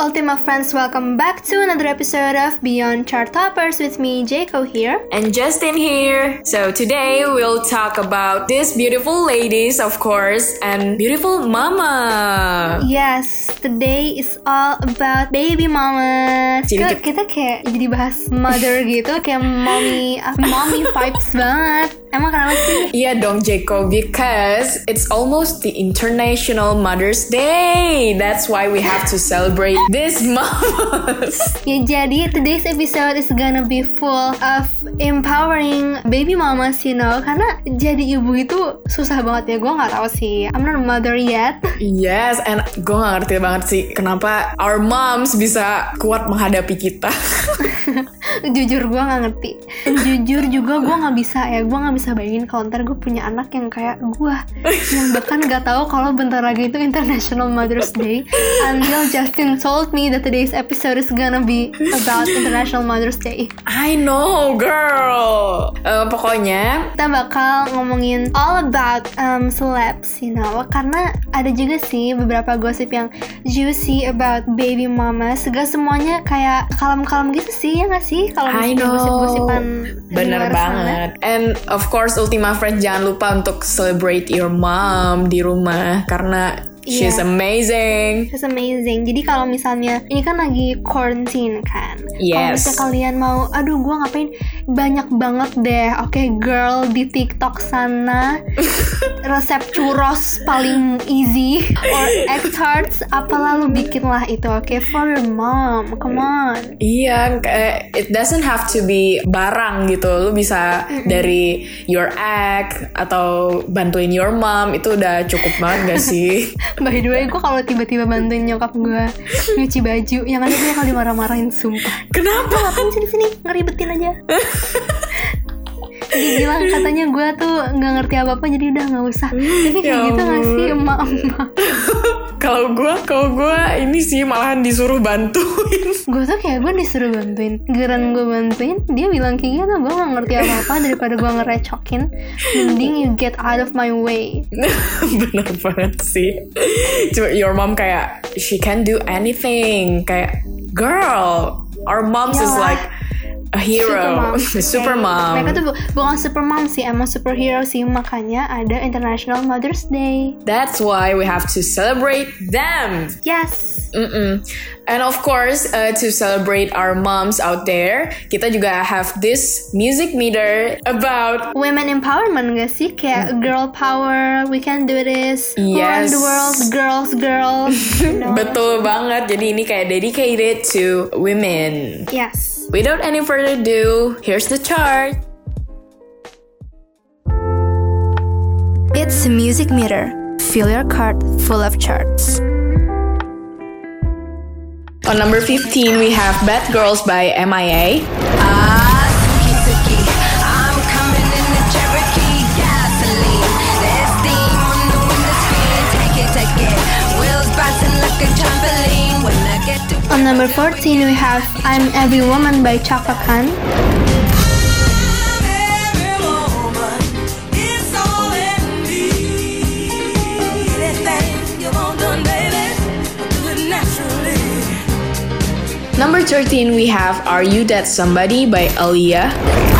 Ultima friends, welcome back to another episode of Beyond Chart Toppers with me, Jaco here. And Justin here. So today we'll talk about these beautiful ladies, of course, and beautiful mama. Yes, today is all about baby mamas. Jadi kita kayak jadi bahas mother gitu, kayak mommy, mommy vibes banget. Emang kenapa sih? Iya dong Jaco, because it's almost the International Mother's Day. That's why we have to celebrate this mamas. Ya jadi today's episode is gonna be full of empowering baby mamas, you know. Karena jadi ibu itu susah banget ya. Gue nggak tahu sih. I'm not a mother yet. Yes, and gue gak ngerti banget sih kenapa our moms bisa kuat menghadapi kita. jujur gue nggak ngerti Dan jujur juga gue nggak bisa ya gue nggak bisa bayangin kalau ntar gue punya anak yang kayak gue yang bahkan nggak tahu kalau bentar lagi itu International Mother's Day until Justin told me that today's episode is gonna be about International Mother's Day I know, girl. Eh, pokoknya kita bakal ngomongin all about um, celebs, you know, karena ada juga sih beberapa gosip yang juicy about baby mamas. Gak semuanya kayak kalem-kalem gitu sih, ya gak sih? Kalau misalnya gosip-gosipan Bener luar sana. banget. And of course Ultima Friends jangan lupa untuk celebrate your mom di rumah. Karena she's Iya. amazing. It's amazing. Jadi kalau misalnya ini kan lagi quarantine kan. Kalau Yes. misalnya kalian mau, aduh gue ngapain banyak banget deh. Oke girl di TikTok sana resep churros paling easy or egg tarts apalah lu bikin lah itu oke for your mom. Come on. Iya, kayak it doesn't have to be barang gitu. Lu bisa dari your egg atau bantuin your mom itu udah cukup banget gak sih? By the way, gue kalau tiba-tiba bantuin nyokap gue nyuci baju, yang ada gue kali marah-marahin sumpah. Kenapa? ngapain sini sini? Ngeribetin aja. Dia bilang katanya gue tuh nggak ngerti apa apa jadi udah nggak usah. Tapi kayak Ya gitu nggak sih? Emak-emak Kalau gue, kalau gue ini sih malahan disuruh bantuin. gue tuh kayak gue disuruh bantuin geran gue bantuin dia bilang kayak gitu gue nggak ngerti apa apa daripada gue ngerecokin mending you get out of my way Bener banget sih. Cuma your mom kayak she can do anything. Kayak girl, our moms is Iyalah. like a hero, super Kayak mom. mereka tuh bu- bukan super mom sih emang superhero sih makanya ada International Mother's Day That's why we have to celebrate them. yes Mm-mm. And of course, uh, to celebrate our moms out there, kita juga have this music meter about women empowerment gak sih kayak girl power we can do this Yes. the world girls girls you know? betul banget. Jadi ini kayak dedicated to women. yes Without any further ado, here's the chart. it's a music meter fill your card full of charts On number 15, we have Bad Girls by MIA. Ah, Suki Suki, I'm coming in the Cherokee gasoline. There's steam on the window screen. Take it, take it. Wheels bouncing like a trampoline. On number 14 we have I'm Every Woman by Chaka Khan. Number 13, we have Are You That Somebody by Aaliyah.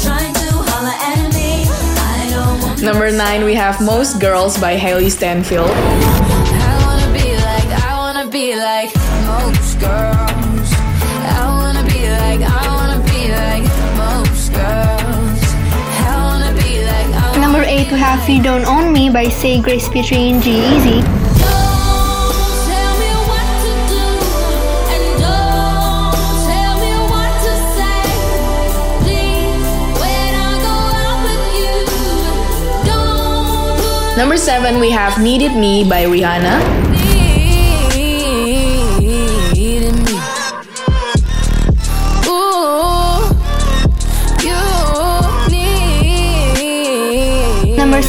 trying to holler at me. I don't want. Number 9, we have Most Girls by Hailey Stanfield. Have You Don't Own Me by Say Grace featuring G-Eazy. Don't tell me what to do, and don't tell me what to say. Please, when I go out with you, don't put Number seven, we have Needed Me by Rihanna.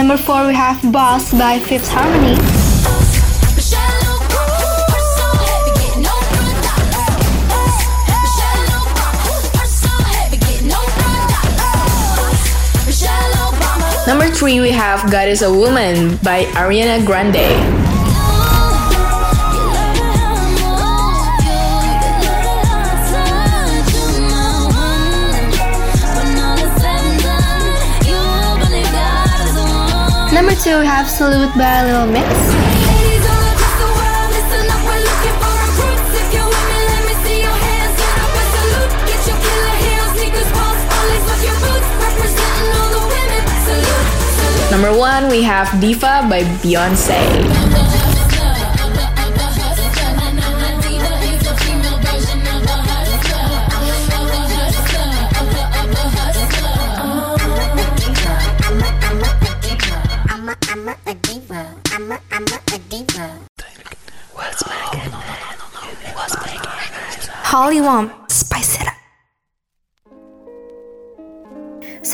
Number four, we have Boss by Fifth Harmony. Shallow, purse so heavy, getting no front Shallow, purse so heavy, getting no front Shallow bomber. Number three, we have God is a Woman by Ariana Grande. Have Salute by Little Mix. Number one, we have Diva by Beyonce. all you want.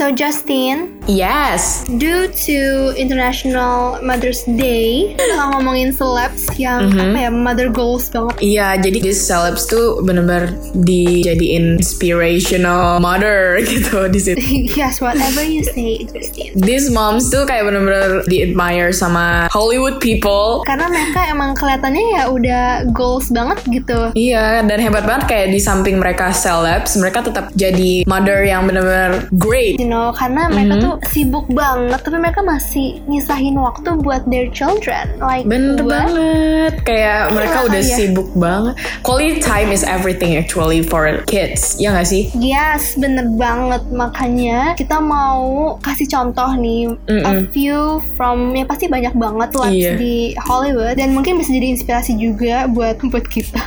So Justin, Yes. due to International Mother's Day, kita ngomongin celebs yang Mhm. apa ya mother goals banget. Iya, jadi these celebs tuh bener-bener dijadiin inspirational mother gitu di situ. yes, whatever you say, Justin. These moms tuh kayak bener-bener di-admire sama Hollywood people. Karena mereka emang kelihatannya ya udah goals banget gitu. Iya, dan hebat banget kayak di samping mereka celebs, mereka tetap jadi mother yang bener-bener great. You know, karena mereka Mhm. tuh sibuk banget, tapi mereka masih nyisahin waktu buat their children. Like Bener banget, kayak mereka udah iya. sibuk banget. Quality time is everything actually for kids, ya gak sih? Yes, bener banget. Makanya kita mau kasih contoh nih a Mm-mm. few from ya pasti banyak banget lah Iya. di Hollywood dan mungkin bisa jadi inspirasi juga buat buat kita.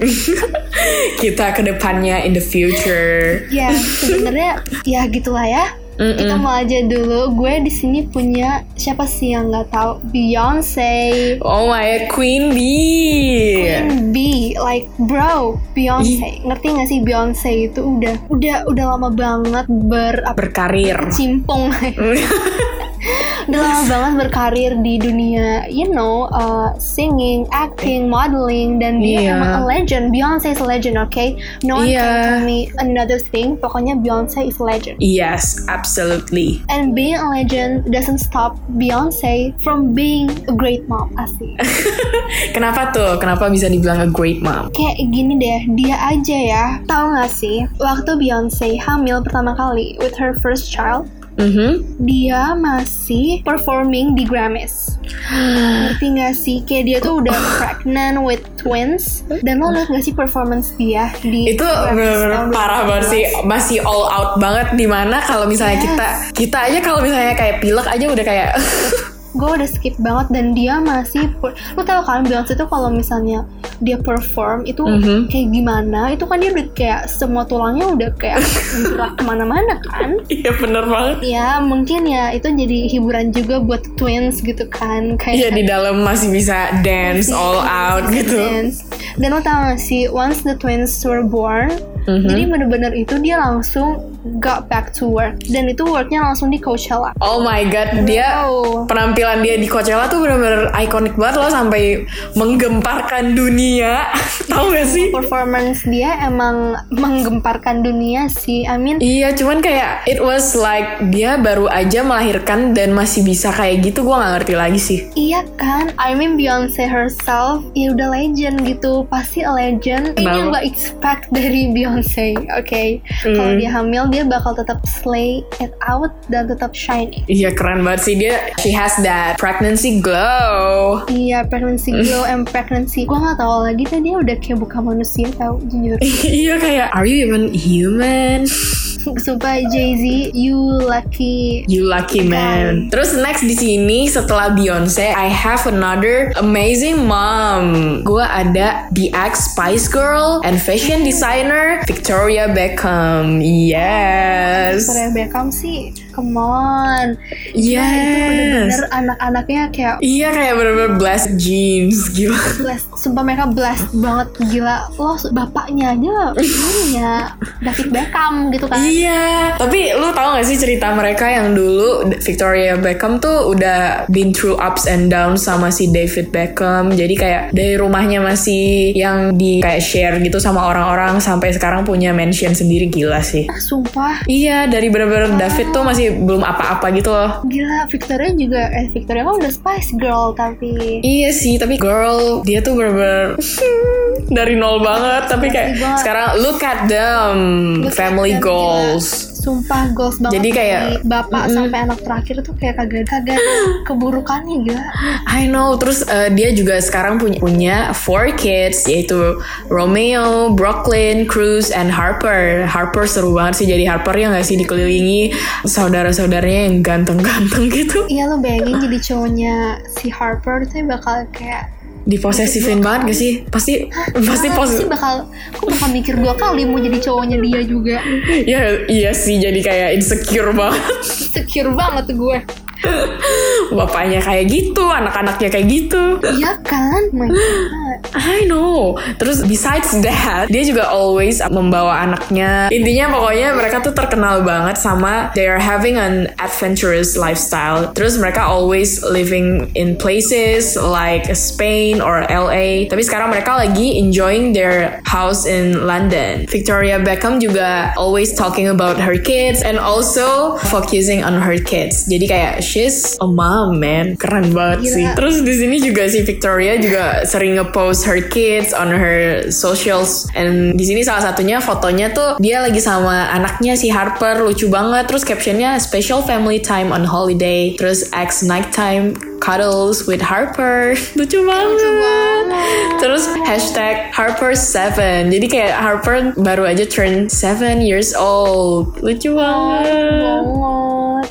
Kita ke depannya in the future. ya sebenarnya ya gitulah ya. Mm-mm. Kita mau aja dulu. Gue di sini punya siapa sih yang nggak tahu Beyonce. Oh my Queen Bee. Queen B, like bro, Beyonce. Ngerti gak sih Beyonce itu udah udah udah lama banget ber Berkarir. cimpung. udah lama banget berkarir di dunia, you know, uh, singing, acting, modeling, dan dia Iya. emang a legend. Beyonce is a legend, okay? No one Iya. can tell me another thing. Pokoknya Beyonce is a legend. yes, absolutely. And being a legend doesn't stop Beyonce from being a great mom, asli. Kenapa tuh? Kenapa bisa dibilang a great mom? Kayak gini deh, dia aja ya. Tahu gak sih, waktu Beyonce hamil pertama kali with her first child, Mhm. dia masih performing di Grammys. Ngerti gak sih? Kayak dia tuh udah pregnant with twins. Dan lo liat gak sih performance dia di Itu bener-bener parah banget sih, 2018? masih all out banget di mana kalau misalnya Yes. kita kita aja kalau misalnya kayak pilek aja udah kayak gue udah skip banget dan dia masih lu tau kan Beyonce itu kalau misalnya dia perform itu Mhm. kayak gimana itu kan dia udah kayak semua tulangnya udah kayak gerak ke mana-mana kan Iya bener banget. ya mungkin ya itu jadi hiburan juga buat twins gitu kan Iya kayak di dalam masih bisa dance all out gitu. dance. dan lo tau gak sih once the twins were born Mhm. Jadi bener-bener itu dia langsung got back to work dan itu worknya langsung di Coachella. Oh my god, dia Wow. penampilan dia di Coachella tuh bener-bener ikonik banget loh sampai menggemparkan dunia. Tahu gak sih? Performance dia emang menggemparkan dunia sih. I mean, Iya, cuman kayak it was like dia baru aja melahirkan dan masih bisa kayak gitu. Gua nggak ngerti lagi sih. Iya kan, I mean Beyonce herself ya udah legend gitu, pasti a legend. Ini yang gak expect dari Beyonce, oke? Kalau Hmm. dia hamil dia bakal tetap slay it out dan tetap shining. Iya keren banget sih dia. She has that pregnancy glow. Iya, pregnancy glow and pregnancy. Gua nggak tahu lagi tadi udah kayak bukan manusia tau jujur. iya kayak Are you even human? Sumpah Jay-Z, you lucky. You lucky man. Terus next di sini setelah Beyonce, I have another amazing mom. Gua ada the ex Spice Girl and fashion designer Victoria Beckham. Yes. Victoria Beckham sih, come on. Yes. Nah, itu bener-bener anak-anaknya kayak Iya kayak bener-bener blast jeans gila. blast sumpah mereka blast banget gila lo bapaknya aja punya David Beckham gitu kan Iya, tapi lu tau gak sih cerita mereka yang dulu Victoria Beckham tuh udah been through ups and downs sama si David Beckham. Jadi kayak dari rumahnya masih yang di kayak share gitu sama orang-orang sampai sekarang punya mansion sendiri gila sih. Ah, sumpah Iya, dari bener-bener David tuh masih belum apa-apa gitu loh. gila Victoria juga eh Victoria kan udah Spice Girl tapi Iya sih, tapi girl dia tuh bener-bener dari nol banget. Tapi kayak Ngerti banget. sekarang look at them, Look at family them, gila. Sumpah goals banget Jadi kayak- dari bapak sampai anak terakhir tuh kayak kagak kagak keburukannya gila I know. Terus uh, dia juga sekarang punya punya four kids yaitu Romeo, Brooklyn, Cruz, and Harper. Harper seru banget sih jadi Harper yang nggak sih dikelilingi saudara-saudaranya yang ganteng-ganteng gitu. iya lo bayangin jadi cowoknya si Harper tuh bakal kayak Diposesifin banget gak sih? Pasti pasti Ah, pos pasti bakal aku bakal mikir dua kali mau jadi cowoknya dia juga ya iya sih jadi kayak insecure banget. secure banget gue Bapaknya kayak gitu, anak-anaknya kayak gitu. Iya kan? My God. I know. Terus besides that, dia juga always membawa anaknya. Intinya pokoknya mereka tuh terkenal banget sama they are having an adventurous lifestyle. Terus mereka always living in places like Spain or LA. Tapi sekarang mereka lagi enjoying their house in London. Victoria Beckham juga always talking about her kids and also focusing on her kids. Jadi kayak she's a mom, man. Keren banget Gila. sih. Terus di sini juga si Victoria juga sering ngepost her kids on her socials and di sini salah satunya fotonya tuh dia lagi sama anaknya si Harper lucu banget terus captionnya special family time on holiday terus ex nighttime cuddles with Harper lucu banget terus hashtag Harper7 jadi kayak Harper baru aja turn 7 years old lucu banget.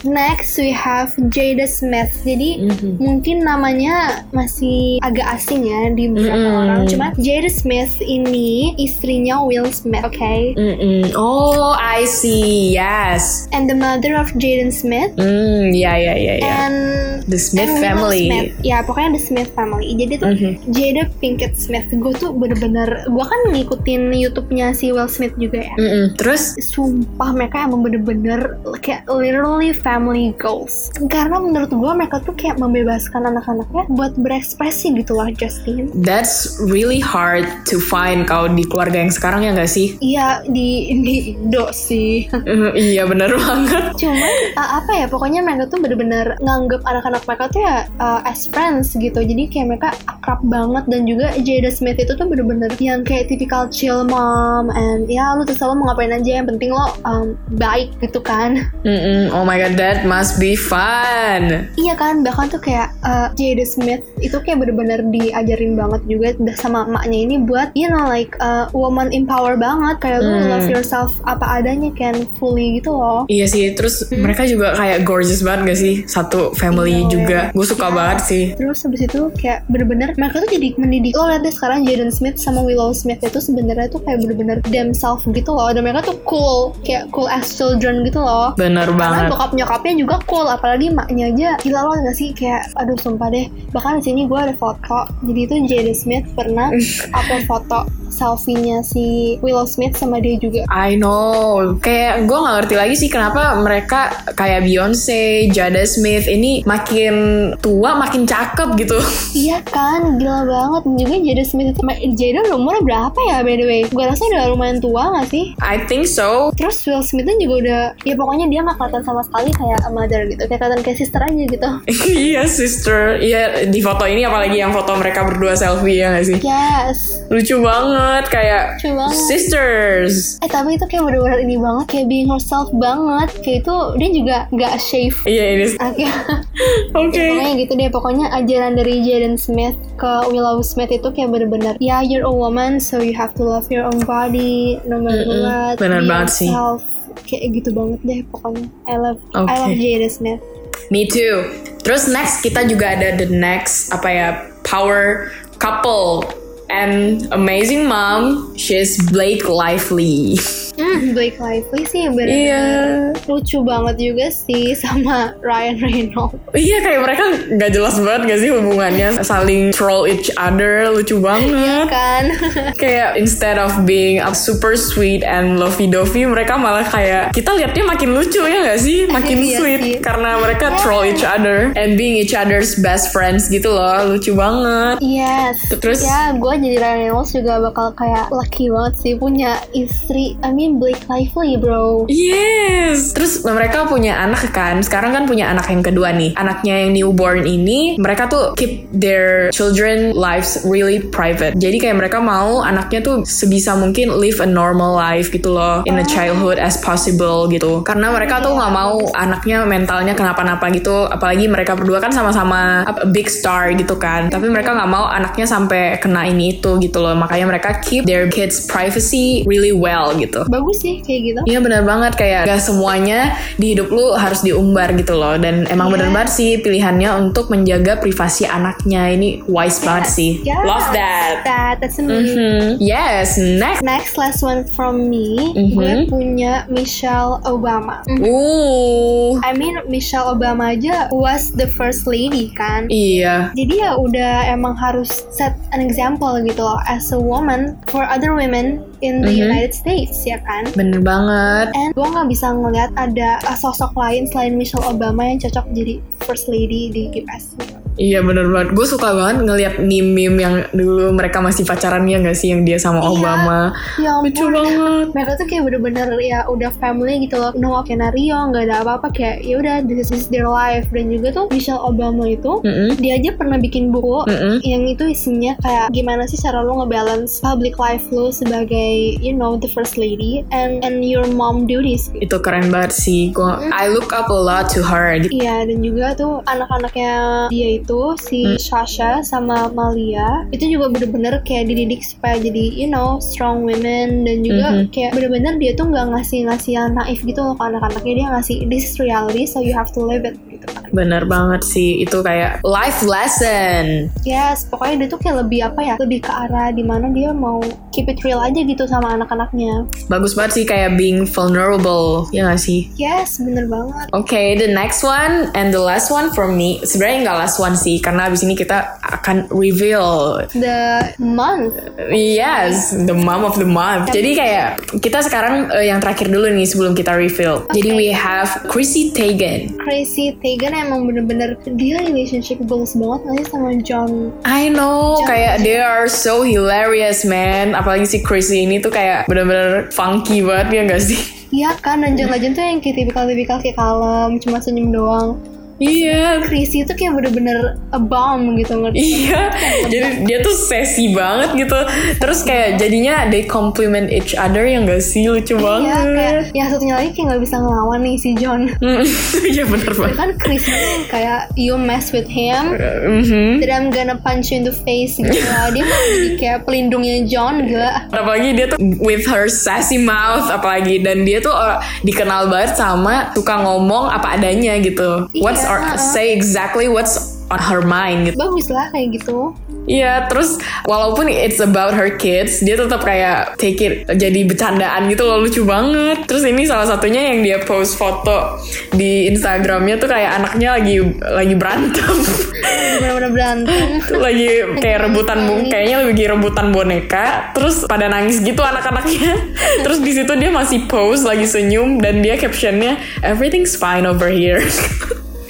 Next we have Jada Smith. Jadi Mhm. mungkin namanya masih agak asing ya di beberapa Mm-mm. orang. Cuma Jada Smith ini istrinya Will Smith, oke? Mm-mm. oh I see yes And the mother of Jaden Smith. Hmm, ya ya ya ya. And The Smith and family. Smith. Ya pokoknya the Smith family. Jadi tuh Mhm. Jada Pinkett Smith. Gue tuh bener-bener, gue kan ngikutin YouTube-nya si Will Smith juga ya. Mm-mm. Terus sumpah mereka emang bener-bener kayak literally family goals karena menurut gue mereka tuh kayak membebaskan anak-anaknya buat berekspresi gitu lah Justin that's really hard to find kau di keluarga yang sekarang ya nggak sih? iya di di Indo sih Mm, iya bener banget. cuman uh, apa ya pokoknya mereka tuh bener-bener nganggep anak-anak mereka tuh ya uh, as friends gitu jadi kayak mereka akrab banget dan juga Jada Smith itu tuh bener-bener yang kayak tipikal chill mom and ya lu terserah lo mau ngapain aja yang penting lo um, baik gitu kan Mm-mm. Oh my god, that must be fun. Iya kan, bahkan tuh kayak uh, Jada Smith itu kayak bener-bener diajarin banget juga udah sama emaknya ini buat you know like uh, woman empower banget kayak lu Hmm. love yourself apa adanya can fully gitu loh. Iya sih, terus mereka juga kayak gorgeous banget gak sih? Satu family Iya. juga. Gue suka Iya. banget sih. Terus habis itu kayak bener-bener mereka tuh jadi mendidik lo deh sekarang Jaden Smith sama Willow Smith itu sebenarnya tuh kayak bener-bener themselves gitu loh dan mereka tuh cool kayak cool as children gitu loh. Bener Karena banget. bokap nyokapnya juga cool, apalagi maknya aja gila lo gak sih kayak aduh sumpah deh. Bahkan di sini gue ada foto. Jadi itu Jada Smith pernah upload foto selfie-nya si Willow Smith sama dia juga. I know, kayak gue nggak ngerti lagi sih kenapa mereka kayak Beyonce, Jada Smith ini makin tua makin cakep gitu. Iya kan, gila banget. Juga Jada Smith itu, Jada udah umurnya berapa ya by the way? Gue rasa udah lumayan tua gak sih? I think so. Terus Will Smith kan juga udah, ya pokoknya dia gak kelihatan sama sekali kayak a mother gitu. Kayak kelihatan kayak sister aja gitu. Iya sister, iya di foto ini apalagi yang foto mereka berdua selfie ya gak sih? Yes. Lucu banget kayak Lucu banget. sisters. Eh tapi itu kayak bener-bener ini banget, kayak being herself banget. Kayak itu dia juga gak shave. Iya ini. Oke. Oke. Pokoknya gitu deh, pokoknya ajaran dari Jaden Smith ke Willow Smith itu kayak bener-bener Ya, you're a woman, so you have to love your own body, no matter Mm-mm. what Bener be banget sih. Kayak gitu banget deh pokoknya I love I Oke. love Jaden Smith Me too. Terus next kita juga ada the next apa ya power couple and amazing mom. She's Blake Lively. Hmm, Blake Lively sih bener Iya. lucu banget juga sih sama Ryan Reynolds. Iya kayak mereka nggak jelas banget gak sih hubungannya? Saling troll each other lucu banget. kan? Kayak instead of being a super sweet and lovey-dovey mereka malah kayak kita lihatnya makin lucu ya gak sih? Makin Iya sweet sih. karena mereka troll each other and being each other's best friends gitu loh lucu banget. Yes. Terus- Ya gue jadi Ryan Reynolds juga bakal kayak lucky banget sih Punya istri I mean Blake Lively bro Yes. Terus mereka punya anak kan. Sekarang kan punya anak yang kedua nih. Anaknya yang newborn ini mereka tuh keep their children lives really private. Jadi kayak mereka mau anaknya tuh sebisa mungkin live a normal life gitu loh in a childhood as possible gitu. Karena mereka tuh nggak mau anaknya mentalnya kenapa-napa gitu. Apalagi mereka berdua kan sama-sama big star gitu kan. Tapi mereka nggak mau anaknya sampai kena ini itu gitu loh. Makanya mereka keep their kids privacy really well gitu. Bagus sih kayak gitu Iya bener banget kayak gak semuanya di hidup lu harus diumbar gitu loh dan emang Iya. bener banget sih pilihannya untuk menjaga privasi anaknya ini wise banget sih. Yes. Love that. That, that's amazing Hmm, Yes, next. Next last one from me, Mhm. gue punya Michelle Obama. Mhm. Uh, I mean Michelle Obama aja was the first lady kan. iya. Jadi ya udah emang harus set an example gitu loh as a woman for other women in the Mhm. United States ya kan. Bener banget. And gue nggak bisa ngeliat ada uh, sosok lain selain Michelle Obama yang cocok jadi first lady di US. Iya bener banget. Gue suka banget ngeliat meme-meme yang dulu mereka masih pacaran ya gak sih yang dia sama Iya. Obama. Ya Lucu banget. mereka tuh kayak bener-bener ya udah family gitu loh no skenario nggak ada apa-apa kayak ya udah this is their life dan juga tuh Michelle Obama itu Mm-mm. dia aja pernah bikin buku Mm-mm. yang itu isinya kayak gimana sih cara lo ngebalance public life lo sebagai you know the first lady and and your mom duties. Itu keren banget sih. Gua, I look up a lot to her. Iya dan juga tuh anak-anaknya dia itu si Hmm. Sasha sama Malia itu juga bener-bener kayak dididik supaya jadi you know strong women dan juga Mhm. kayak bener-bener dia tuh nggak ngasih-ngasih yang naif gitu loh ke anak-anaknya dia ngasih this is reality so you have to live it. Bener banget sih. Itu kayak life lesson. Yes, pokoknya dia tuh kayak lebih apa ya, lebih ke arah di mana dia mau keep it real aja gitu sama anak-anaknya. Bagus banget sih kayak being vulnerable, ya gak sih? Yes, bener banget. Oke, the next one and the last one for me. Sebenarnya nggak last one sih, karena abis ini kita akan reveal. The month, Yes, the mom of the month. Jadi kayak kita sekarang eh, yang terakhir dulu nih sebelum kita reveal. Jadi Oke. we have Chrissy Teigen. Crazy Tegan emang bener-bener dia relationship goals banget gak sih sama John. I know, Jangan- kayak they are so hilarious man. Apalagi si Chrissy ini tuh kayak bener-bener funky banget ya gak sih? Iya kan, dan John Legend tuh yang kayak tipikal-tipikal kayak kalem, cuma senyum doang. Iya, Chrissy tuh kayak bener-bener a bomb gitu ngerti. Iya, jadi dia tuh sesi banget gitu. Terus kayak jadinya they compliment each other yang gak sih lucu Iya, kayak banget. yang satunya lagi kayak gak bisa ngelawan nih si John. Hmm, Iya bener Ya banget. kan Chris tuh kayak you mess with him, Mhm. then I'm gonna punch you in the face gitu. Dia mau jadi kayak pelindungnya John gila. Apalagi dia tuh with her sassy mouth apalagi dan dia tuh uh, dikenal banget sama suka ngomong apa adanya gitu. Iya. What's or say exactly what's on her mind gitu. bagus lah kayak gitu Iya, terus walaupun it's about her kids, dia tetap kayak take it jadi bercandaan gitu loh, lucu banget. Terus ini salah satunya yang dia post foto di Instagramnya tuh kayak anaknya lagi lagi berantem, bener-bener berantem Tuh lagi kayak rebutan bu- kayaknya lagi rebutan boneka, terus pada nangis gitu anak-anaknya. Terus di situ dia masih post lagi senyum dan dia captionnya everything's fine over here.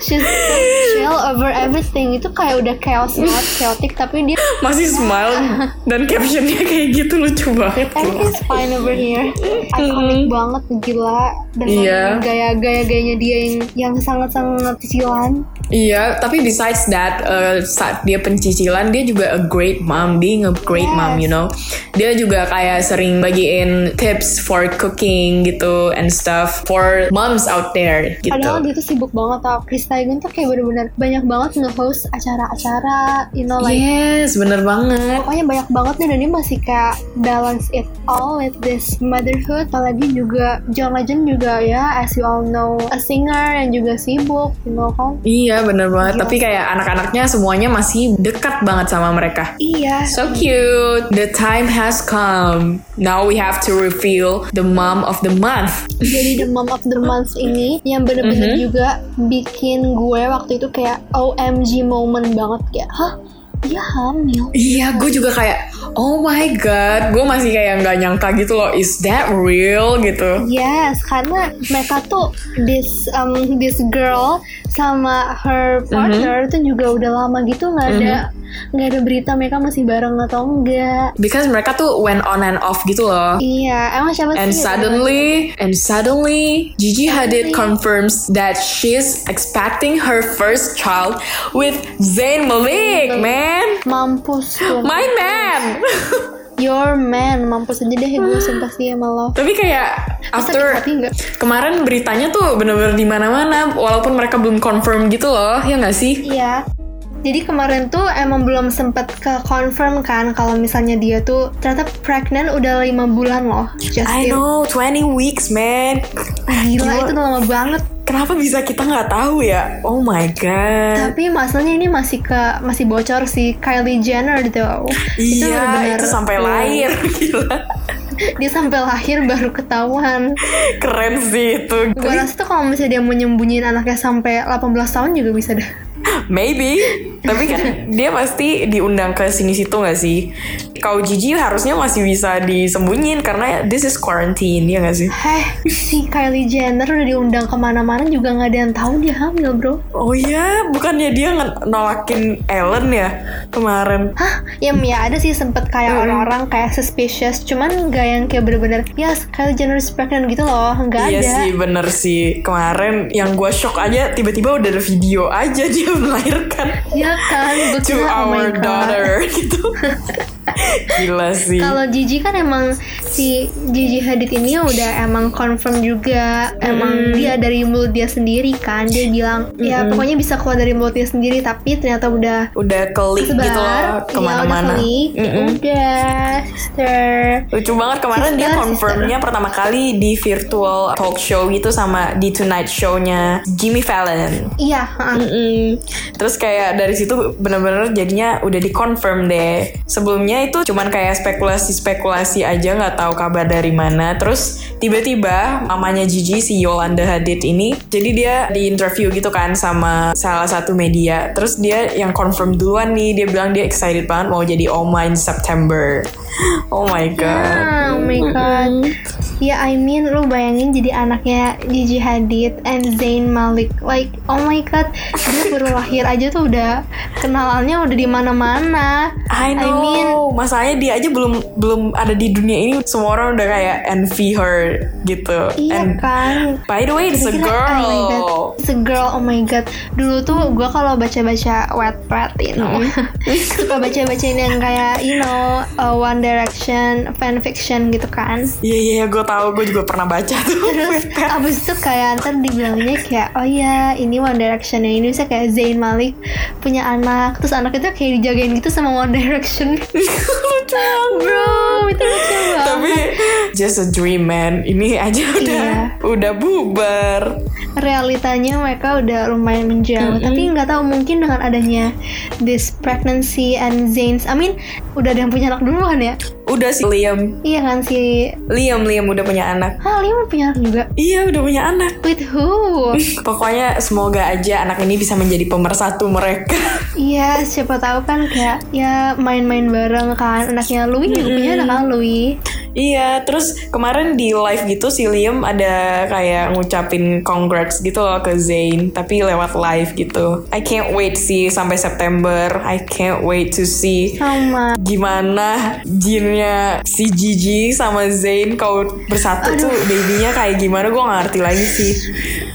she's so chill over everything itu kayak udah chaos banget chaotic tapi dia masih smile dan captionnya kayak gitu lucu banget. everything's fine over here iconic banget gila dengan Iya. gaya-gaya gayanya dia yang yang sangat-sangat cicilan Iya, tapi besides that, uh, saat dia pencicilan, dia juga a great mom, being a great mom, you know. Dia juga kayak sering bagiin tips for cooking gitu and stuff for moms out there gitu. Padahal dia tuh sibuk banget tau Chris Taigun tuh kayak bener-bener banyak banget nge-host acara-acara You know like Yes, bener banget. Pokoknya banyak banget nih dan dia masih kayak balance it all with this motherhood Apalagi juga John Legend juga ya as you all know A singer yang juga sibuk you know kan Iya, bener banget. Gila. Tapi kayak anak-anaknya semuanya masih dekat banget sama mereka. Iya So cute. The time has come. Now we have to reveal the mom of the month. Jadi the mom of the month ini yang bener-bener Mhm. juga bikin gue waktu itu kayak OMG moment banget kayak hah? Dia hamil? Iya, gue juga kayak, oh my god, gue masih kayak nggak nyangka gitu loh, is that real? gitu? Yes, karena mereka tuh this um this girl sama her partner tuh juga udah lama gitu nggak ada nggak ada berita mereka masih bareng atau enggak. Because mereka tuh went on and off gitu loh. Iya, emang siapa And sih? suddenly, and suddenly, Gigi Hadid confirms that she's expecting her first child with Zayn Malik, man. mampus tuh. My man. Your man, mampus aja deh gue sumpah sih sama lo. Tapi kayak after kemarin beritanya tuh bener-bener di mana-mana, walaupun mereka belum confirm gitu loh, ya nggak sih? Iya. Jadi kemarin tuh emang belum sempet ke confirm kan kalau misalnya dia tuh ternyata pregnant udah lima bulan loh. Justin. I know, 20 weeks, man. Gila, Gila. itu lama banget. Kenapa bisa kita nggak tahu ya? Oh my god. Tapi masalahnya ini masih ke masih bocor sih Kylie Jenner tuh. iya, bener-bener- itu sampai lahir. Gila. Dia sampai lahir baru ketahuan. Keren sih itu. Gue rasa tuh kalau misalnya dia mau nyembunyiin anaknya sampai 18 tahun juga bisa dah. Maybe. Tapi kan dia pasti diundang ke sini situ nggak sih? Kau Gigi harusnya masih bisa disembunyiin karena this is quarantine, ya nggak sih? Heh, si Kylie Jenner udah diundang ke mana-mana juga nggak ada yang tahu dia hamil bro. Oh iya, bukannya dia nolakin Ellen ya kemarin? Hah? Ya, ya ada sih sempet kayak orang-orang kayak suspicious, cuman nggak yang kayak bener-bener yes Kylie Jenner is pregnant gitu loh, nggak Iya ada. sih, bener sih. Kemarin yang gue shock aja, tiba-tiba udah ada video aja dia melahirkan Ya kan, gue to oh my our God. daughter gitu. Gila sih. Kalau Gigi kan emang si Gigi Hadid ini udah emang confirm juga emang dia dari mulut dia sendiri kan dia bilang ya pokoknya bisa keluar dari mulut dia sendiri tapi ternyata udah udah kelik sebar gitu loh ya udah ke mana-mana. klik ya udah sister Lucu banget kemarin dia Sister, confirmnya pertama kali di virtual talk show gitu sama di Tonight Show-nya Jimmy Fallon. iya ha-ha. Mm-mm. Terus kayak dari situ bener-bener jadinya udah di confirm deh. Sebelumnya itu cuman kayak spekulasi-spekulasi aja nggak tahu kabar dari mana. Terus tiba-tiba mamanya Gigi si Yolanda Hadid ini jadi dia di interview gitu kan sama salah satu media. Terus dia yang confirm duluan nih dia bilang dia excited banget mau jadi oma in September. Oh my god. Ah, oh my god Ya I mean lu bayangin jadi anaknya Gigi Hadid and Zayn Malik Like oh my god Dia baru lahir aja tuh udah Kenalannya udah di mana mana I know. mean Masalahnya dia aja belum belum ada di dunia ini. Semua orang udah kayak envy her gitu. Iya And kan by the way, it's a girl. Oh my god, it's a girl. Oh my god. Dulu tuh gue kalau baca-baca Wattpad, you know, suka baca-bacain yang kayak you know uh, One Direction fanfiction gitu kan. Iya iya gue tahu gue juga pernah baca tuh. Terus abis itu kayak ntar dibilangnya kayak oh ya ini One Direction yang ini bisa kayak Zayn Malik punya anak terus anak itu kayak dijagain gitu sama One Direction lucu bro itu lucu banget. Tapi just a dream man. Ini aja udah Iya. udah bubar. Realitanya mereka udah lumayan menjauh. Tapi nggak tahu mungkin dengan adanya this pregnancy and Zain's I mean udah ada yang punya anak duluan ya udah sih Liam. Iya kan si Liam Liam udah punya anak. Ah Liam udah punya anak juga? Iya udah punya anak. With who? Pokoknya semoga aja anak ini bisa menjadi pemersatu mereka. Iya siapa tahu kan kayak ya main-main bareng kan. Anaknya Louis juga punya anak kan Louis? Iya, terus kemarin di live gitu si Liam ada kayak ngucapin congrats gitu loh ke Zayn, tapi lewat live gitu. I can't wait sih sampai September. I can't wait to see sama. gimana jinnya si Gigi sama Zayn kalau bersatu tuh babynya kayak gimana gue ngerti lagi sih.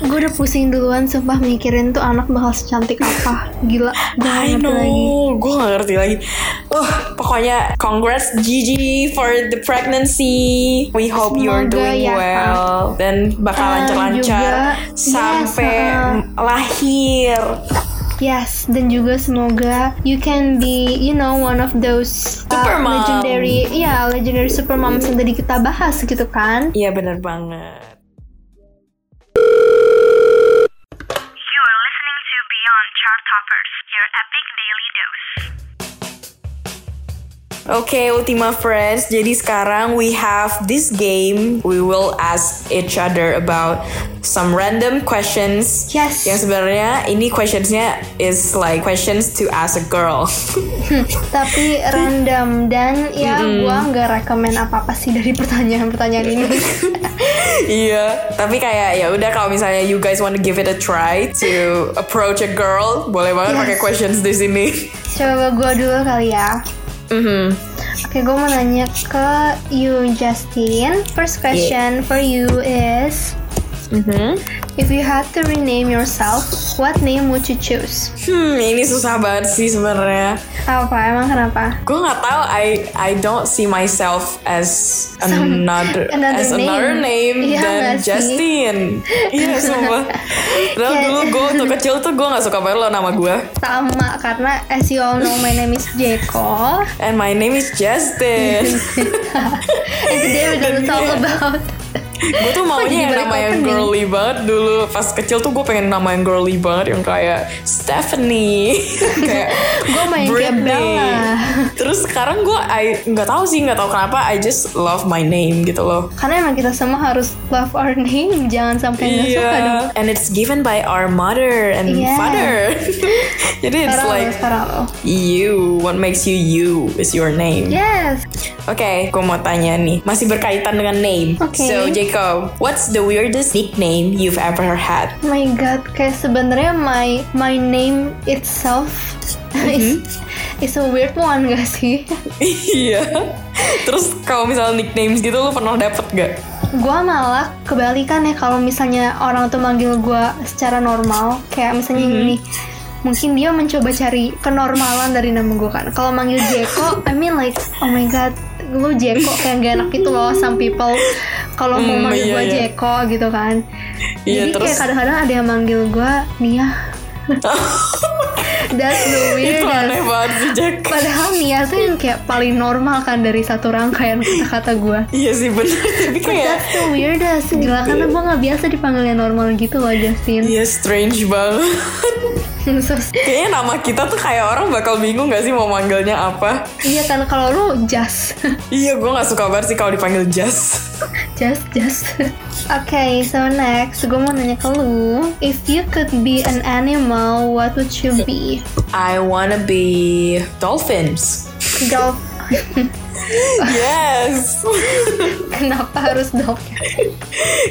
gue udah pusing duluan sumpah mikirin tuh anak bakal secantik apa gila gue ngerti lagi gue gak ngerti lagi. Uh, pokoknya congrats Gigi for the pregnancy. We hope you're Semoga doing ya, well dan bakal lancar-lancar sampai yes, ah. lahir. Yes, dan juga semoga you can be, you know, one of those uh, legendary, ya legendary super moms yang tadi kita bahas gitu kan. Iya bener banget. Oke, Ultima Friends. Jadi sekarang we have this game. We will ask each other about some random questions. Yes. Yang sebenarnya ini questionsnya is like questions to ask a girl. Tapi random dan ya gua nggak rekomen apa-apa sih dari pertanyaan-pertanyaan ini. iya, tapi kayak ya udah kalau misalnya you guys want to give it a try to approach a girl, boleh banget Yes. pakai questions di sini. Coba gua dulu kali ya. Mhm. Oke, gue mau nanya ke you, Justin. First question for you is, Mhm. If you had to rename yourself, what name would you choose? Hmm, ini susah banget sih sebenarnya. Apa? Emang kenapa? Gue nggak tahu. I I don't see myself as Some- another, another as another name. name Iya than? Justin. Iya sumpah. Padahal dulu gue waktu kecil tuh gue nggak suka banget lo nama gue. Sama, karena as you all know, my name is Jeko. And my name is Justin. And today we're gonna talk about gue tuh maunya yang nama yang girly banget dulu. Pas kecil tuh gue pengen nama yang girly banget yang kayak Stephanie, kayak Gue main Britney. Terus sekarang gue I nggak tahu sih nggak tahu kenapa I just love my name gitu loh. Karena emang kita semua harus love our name, jangan sampai nggak suka dong. And it's given by our mother and Yeah. father. Jadi it's like you, what makes you you is your name. Yes. Oke, gue mau tanya nih, masih berkaitan dengan name. Oke. So Jacob, what's the weirdest nickname you've ever had? Oh my god, kayak sebenarnya my my name itself is, is a weird one gak sih? Iya. Terus kalau misalnya nicknames gitu, lo pernah dapet gak? Gua malah kebalikan ya kalau misalnya orang tuh manggil gua secara normal, kayak misalnya gini. Mungkin dia mencoba cari kenormalan dari nama gue kan. Kalau manggil Jeko, I mean like, oh my god, lu Jeko kayak gak enak gitu loh. Some people kalau mau Hmm, manggil iya, gue iya. Jeko gitu kan. Iya, Jadi terus- kayak kadang-kadang ada yang manggil gue Nia. That's the Itu aneh weirdest. banget sih, Jack. Padahal Nia tuh yang kayak paling normal kan dari satu rangkaian kata-kata gue. Iya sih bener, tapi kayak... That's the weirdest Gila karena gue gak biasa dipanggilnya normal gitu loh Justin Iya strange banget. Kayaknya nama kita tuh kayak orang bakal bingung gak sih mau manggilnya apa? Iya kan kalau lu Just Iya, gue gak suka banget sih kalau dipanggil Jas. Just Just Oke so next Gue mau nanya ke lu If you could be an animal What would you be? I wanna be dolphins. Dolph Yes. Kenapa harus dolphin?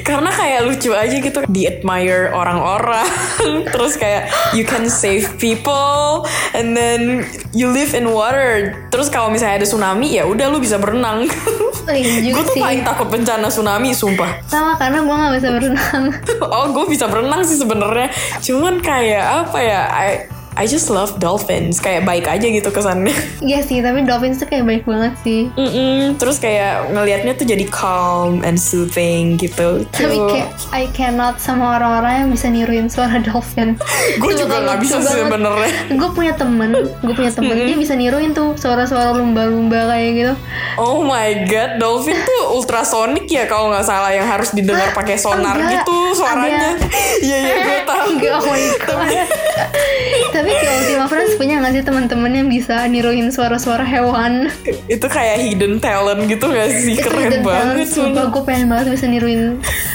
Karena kayak lucu aja gitu di admire orang-orang. Terus kayak you can save people and then you live in water. Terus kalau misalnya ada tsunami ya udah lu bisa berenang. Oh iya gue tuh paling takut bencana tsunami, sumpah. Sama karena gue gak bisa berenang oh, gue bisa berenang sih sebenarnya. Cuman kayak apa ya? I I just love dolphins kayak baik aja gitu kesannya Iya sih, tapi dolphins tuh kayak baik banget sih. Mm-mm. terus kayak ngelihatnya tuh jadi calm and soothing gitu Tapi kayak I cannot sama orang-orang yang bisa niruin suara dolphin. gue juga nggak bisa sih sebenarnya Gue punya temen, gue punya temen dia bisa niruin tuh suara-suara lumba-lumba kayak gitu. Oh my god, dolphin tuh ultrasonic ya kalau nggak salah yang harus didengar pakai sonar Enggak, gitu suaranya. Iya iya gue tahu. Oh my god. Tapi kayak Ultima Friends punya gak sih teman-teman yang bisa niruin suara-suara hewan? Itu kayak hidden talent gitu gak sih? Itu Keren hidden banget. talent, Sumpah gue pengen banget bisa niruin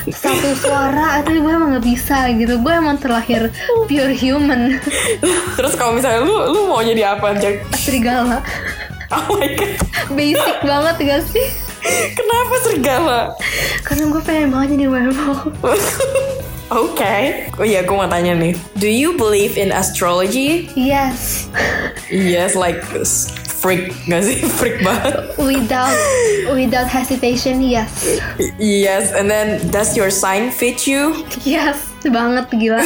satu suara Tapi gue emang gak bisa gitu Gue emang terlahir pure human Terus kalau misalnya lu lu mau jadi apa Jack? Serigala Oh my god. Basic banget gak sih? Kenapa serigala? Karena gue pengen banget jadi werewolf Oke. Oh iya, gue mau tanya nih. Do you believe in astrology? Yes Yes, like freak gak sih? Freak banget. Without without hesitation, yes Yes, and then does your sign fit you? Yes, banget gila.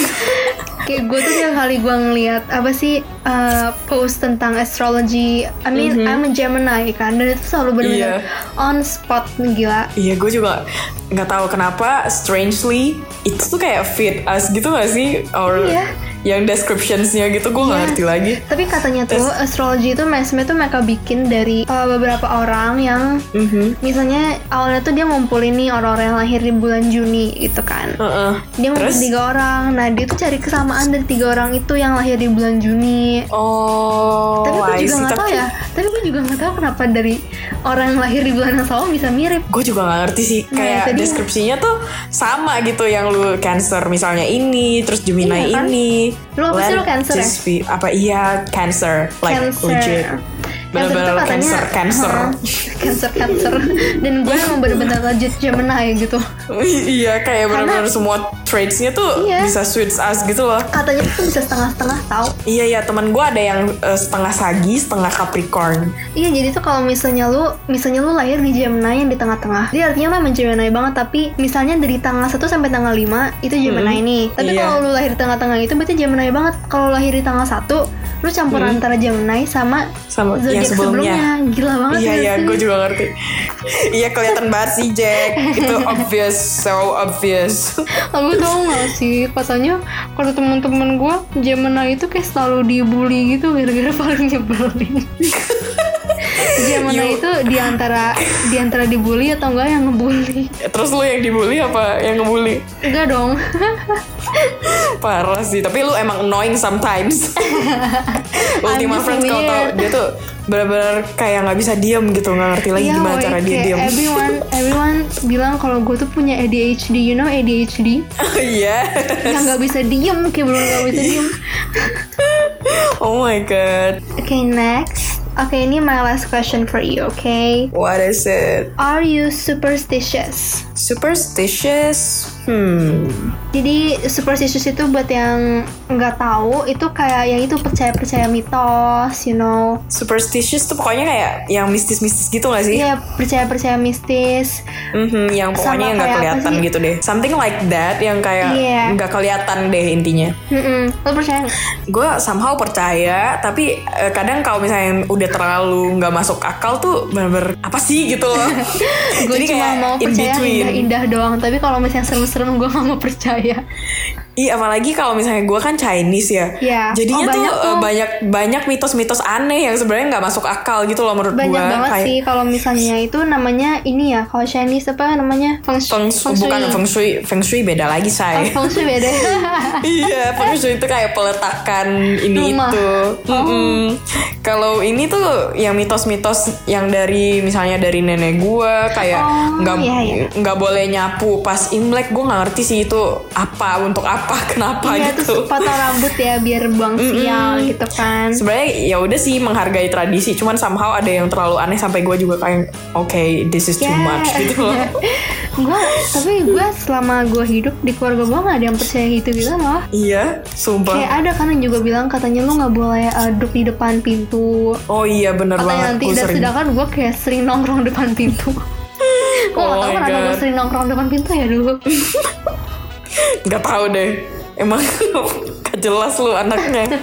Kayak gue tuh tiap kali gue ngeliat apa sih uh, post tentang astrology. I mean, I'm a Gemini kan, dan itu selalu benar-benar on spot gila. Iya, gue juga nggak tahu kenapa strangely itu tuh kayak fit us gitu gak sih? Or Iya. Yang descriptionsnya gitu gue nggak Iya. ngerti lagi. Tapi katanya tuh astrology itu mesme tuh mereka bikin dari uh, beberapa orang yang Mhm. misalnya awalnya tuh dia ngumpulin nih orang-orang yang lahir di bulan Juni gitu kan. Heeh. Dia ngumpulin Terus? tiga orang. Nah dia tuh cari kesamaan dari tiga orang itu yang lahir di bulan Juni. Oh, tapi gue juga nggak tahu ya tapi gue juga nggak tahu kenapa dari orang yang lahir di bulan yang sama bisa mirip gue juga nggak ngerti sih Nah, kayak dia. deskripsinya tuh sama gitu yang lu cancer misalnya ini terus Gemini Iya kan? ini Lu apa sih, lu Cancer ya? be- apa iya cancer. Like cancer. legit bener-bener cancer cancer cancer cancer dan gue emang bener-bener legit Gemini gitu iya kayak bener-bener semua traitsnya tuh Iya. bisa suits us gitu loh katanya tuh bisa setengah-setengah tahu iya iya teman gue ada yang eh, setengah Sagi setengah Capricorn Iya jadi tuh kalau misalnya lu misalnya lu lahir di Gemini yang di tengah-tengah. Jadi artinya lu emang Gemini banget tapi misalnya dari tanggal 1 sampai tanggal 5 itu Gemini nih. Tapi Iya. kalau lu lahir di tengah-tengah itu berarti Gemini banget. Kalau lahir di tanggal 1 lu campur antara Gemini sama sama yang zodiak sebelumnya. Gila banget Iya iya, gue juga ngerti. iya kelihatan banget sih Jack. Itu obvious, so obvious. Aku tau gak sih katanya kalau teman-teman gue Gemini itu kayak selalu dibully gitu gara-gara paling nyebelin. Gemini You- itu di antara di antara dibully atau enggak yang ngebully? Terus lu yang dibully apa yang ngebully? Enggak dong. Parah sih, tapi lu emang annoying sometimes. Ultima Friends kalau tau dia tuh benar-benar kayak nggak bisa diem gitu, nggak ngerti lagi Iya, gimana cara dia diem. Everyone, everyone bilang kalau gue tuh punya ADHD, you know ADHD? Iya. Yang nggak bisa diem, kayak belum nggak bisa diem. oh my god. Okay, next. Okay, ini my last question for you, okay? What is it? Are you superstitious? Superstitious? Hmm. Jadi superstitious itu buat yang nggak tahu, itu kayak yang itu percaya-percaya mitos, you know? Superstitious tuh pokoknya kayak yang mistis-mistis gitu gak sih? Iya, percaya-percaya mistis. Mhm, yang pokoknya nggak kelihatan gitu deh. Something like that yang kayak Iya. nggak kelihatan deh intinya. Mm-mm. Lo percaya? Gue somehow percaya, tapi eh, kadang kalau misalnya udah terlalu nggak masuk akal tuh bener-bener apa sih gitu loh. Gue cuma kayak mau percaya indah-indah doang, tapi kalau misalnya serem-serem gue nggak mau percaya saya. Iya apalagi kalau misalnya gue kan Chinese ya. Iya. Jadinya Oh, tuh banyak eh, tuh. banyak banyak mitos-mitos aneh yang sebenarnya nggak masuk akal gitu loh menurut gue. Banyak banget Kayak sih kalau misalnya itu namanya ini ya, kalau Chinese apa namanya? Feng, Feng, bukan feng shui, feng shui beda lagi Oh, say. feng shui beda. iya, feng shui itu kayak peletakan ini Rumah. itu. Mm-mm. Kalau ini tuh yang mitos-mitos yang dari misalnya dari nenek gua kayak Oh, nggak iya, iya. nggak boleh nyapu pas imlek. Gue nggak ngerti sih itu apa untuk apa kenapa Iya gitu. terus potong rambut ya biar buang sial gitu kan. Sebenarnya ya udah sih menghargai tradisi, cuman somehow ada yang terlalu aneh sampai gue juga kayak oke this is too Ya. much gitu loh. gue tapi gue selama gue hidup di keluarga gue nggak ada yang percaya gitu gitu loh. iya, sumpah. Kayak ada kan yang juga bilang katanya lu nggak boleh uh, duduk di depan pintu. Oh iya bener Katanya banget. nanti dan sedangkan gue kayak sering nongkrong depan pintu. Gue Oh gak tau kenapa gue sering nongkrong depan pintu ya dulu Gak tahu deh. Emang Jelas lu anaknya.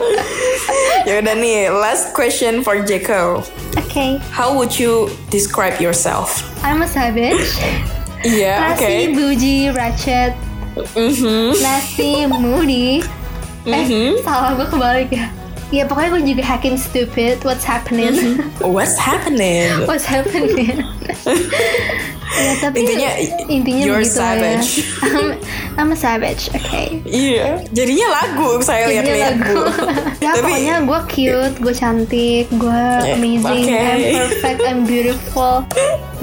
ya udah nih, last question for Jeko. Okay, How would you describe yourself? I'm a savage. Iya, oke. Nasty, bougie, ratchet, Mhm. nasty, moody. Eh, salah gue kebalik ya. Ya pokoknya gue juga hacking stupid. What's happening? What's happening? What's happening? ya tapi Intinya, intinya you're begitu lah ya. savage. I'm, I'm a savage. Oke. Iya, jadinya lagu saya lihat-lihat lagu. ya Tapi- pokoknya gue cute, gue cantik, gue amazing, oke. I'm perfect, I'm beautiful.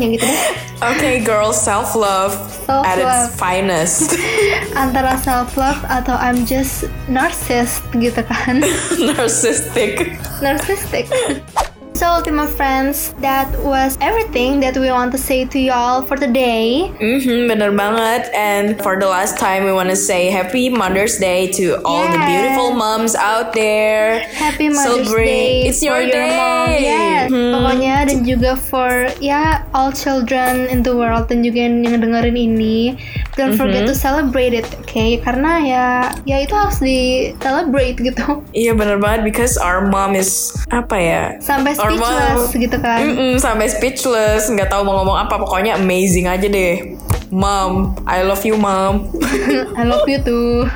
Yang gitu deh. Okay, girl, self love at its finest. Antara self love atau I'm just narcissist gitu kan. Narcissistic. Narcissistic. So Ultima friends, that was everything that we want to say to y'all for today. Mhm, bener banget. And for the last time, we want to say Happy Mother's Day to all the Yes. beautiful moms out there. Happy Mother's Celebrate. Day It's for your your mom. day. Yes, Hmm. pokoknya dan juga for ya all children in the world dan juga yang, dengerin ini. Don't forget Mm-hmm. to celebrate it, oke? Karena ya ya itu harus di celebrate gitu. Iya bener banget because our mom is apa ya? Sampai Mom- speechless gitu kan. Mm-mm, sampai speechless, nggak tahu mau ngomong apa. Pokoknya amazing aja deh. Mom, I love you, mom. I love you too.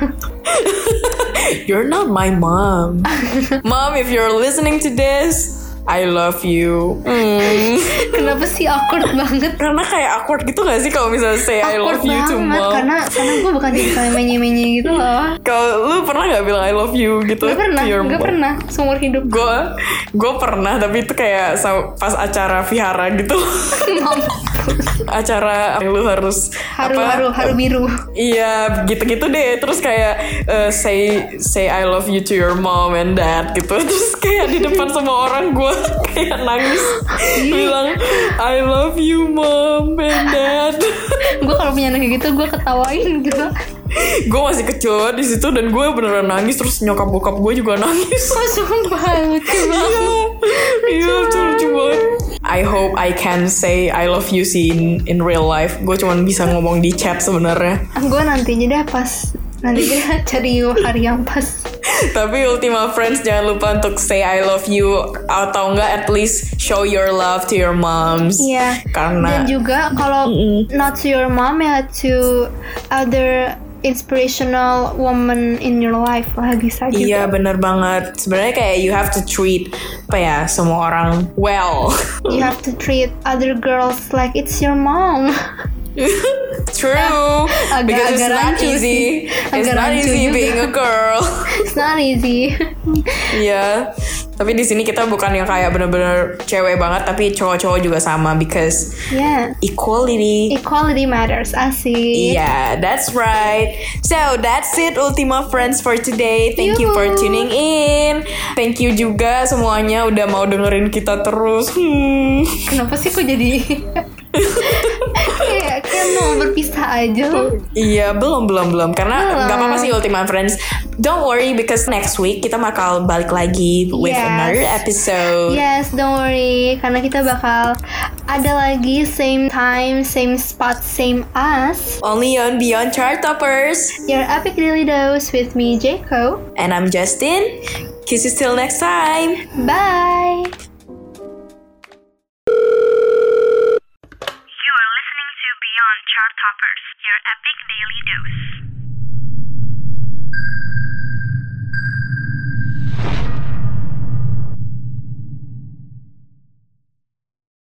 You're not my mom. mom, if you're listening to this, I love you. Mm. Kenapa sih awkward banget? Karena kayak awkward gitu gak sih kalau misalnya say I love you to banget mom? karena karena gue bukan tipe yang menye-menye gitu loh. Kalau lu pernah gak bilang I love you gitu? Gak pernah, to your gak mom? pernah seumur hidup. Gue gue pernah tapi itu kayak pas acara vihara gitu. acara yang lu harus Haru apa? haru haru biru. Iya gitu-gitu deh Terus kayak eh, Say Say I love you to your mom and dad gitu Terus kayak di depan semua orang gue Kayak nangis. Bilang I love you mom and dad. Gue kalau punya anak kayak gitu gue ketawain gitu. Gue masih kecil di situ Dan gue beneran nangis Terus nyokap bokap gue juga nangis. Oh sumpah lucu banget. Iya itu lucu banget. I hope I can say I love you sih in, in real life. Gue cuman bisa ngomong di chat sebenarnya. Gue nanti aja deh pas nanti aja cari hari yang pas. Tapi Ultima Friends jangan lupa untuk say I love you atau enggak at least show your love to your moms. Iya. Karena Dan juga kalau not to your mom ya to other inspirational woman in your life lah bisa juga. Iya bener banget. Sebenarnya kayak you have to treat apa ya semua orang well. You have to treat other girls like it's your mom. True. Agak- Because it's agak not rancu easy. sih. It's not easy juga. being a girl. It's not easy. Iya. Tapi di sini kita bukan yang kayak bener-bener cewek banget, tapi cowok-cowok juga sama because yeah. equality. Equality matters, asik. Yeah, that's right. So that's it Ultima Friends for today. Thank you for Yuhu. tuning in. Thank you juga semuanya udah mau dengerin kita terus. Hmm. Kenapa sih kok jadi kayak mau berpisah aja loh. Iya, belum belum belum karena nggak apa-apa sih Ultima Friends. Don't worry because next week kita bakal balik lagi with Yes. another episode. Yes, don't worry karena kita bakal ada lagi same time, same spot, same us. Only on Beyond Chart Toppers. Your epic daily dose with me, Jaco. And I'm Justin. Kiss you till next time. Bye. Epic Daily Dose.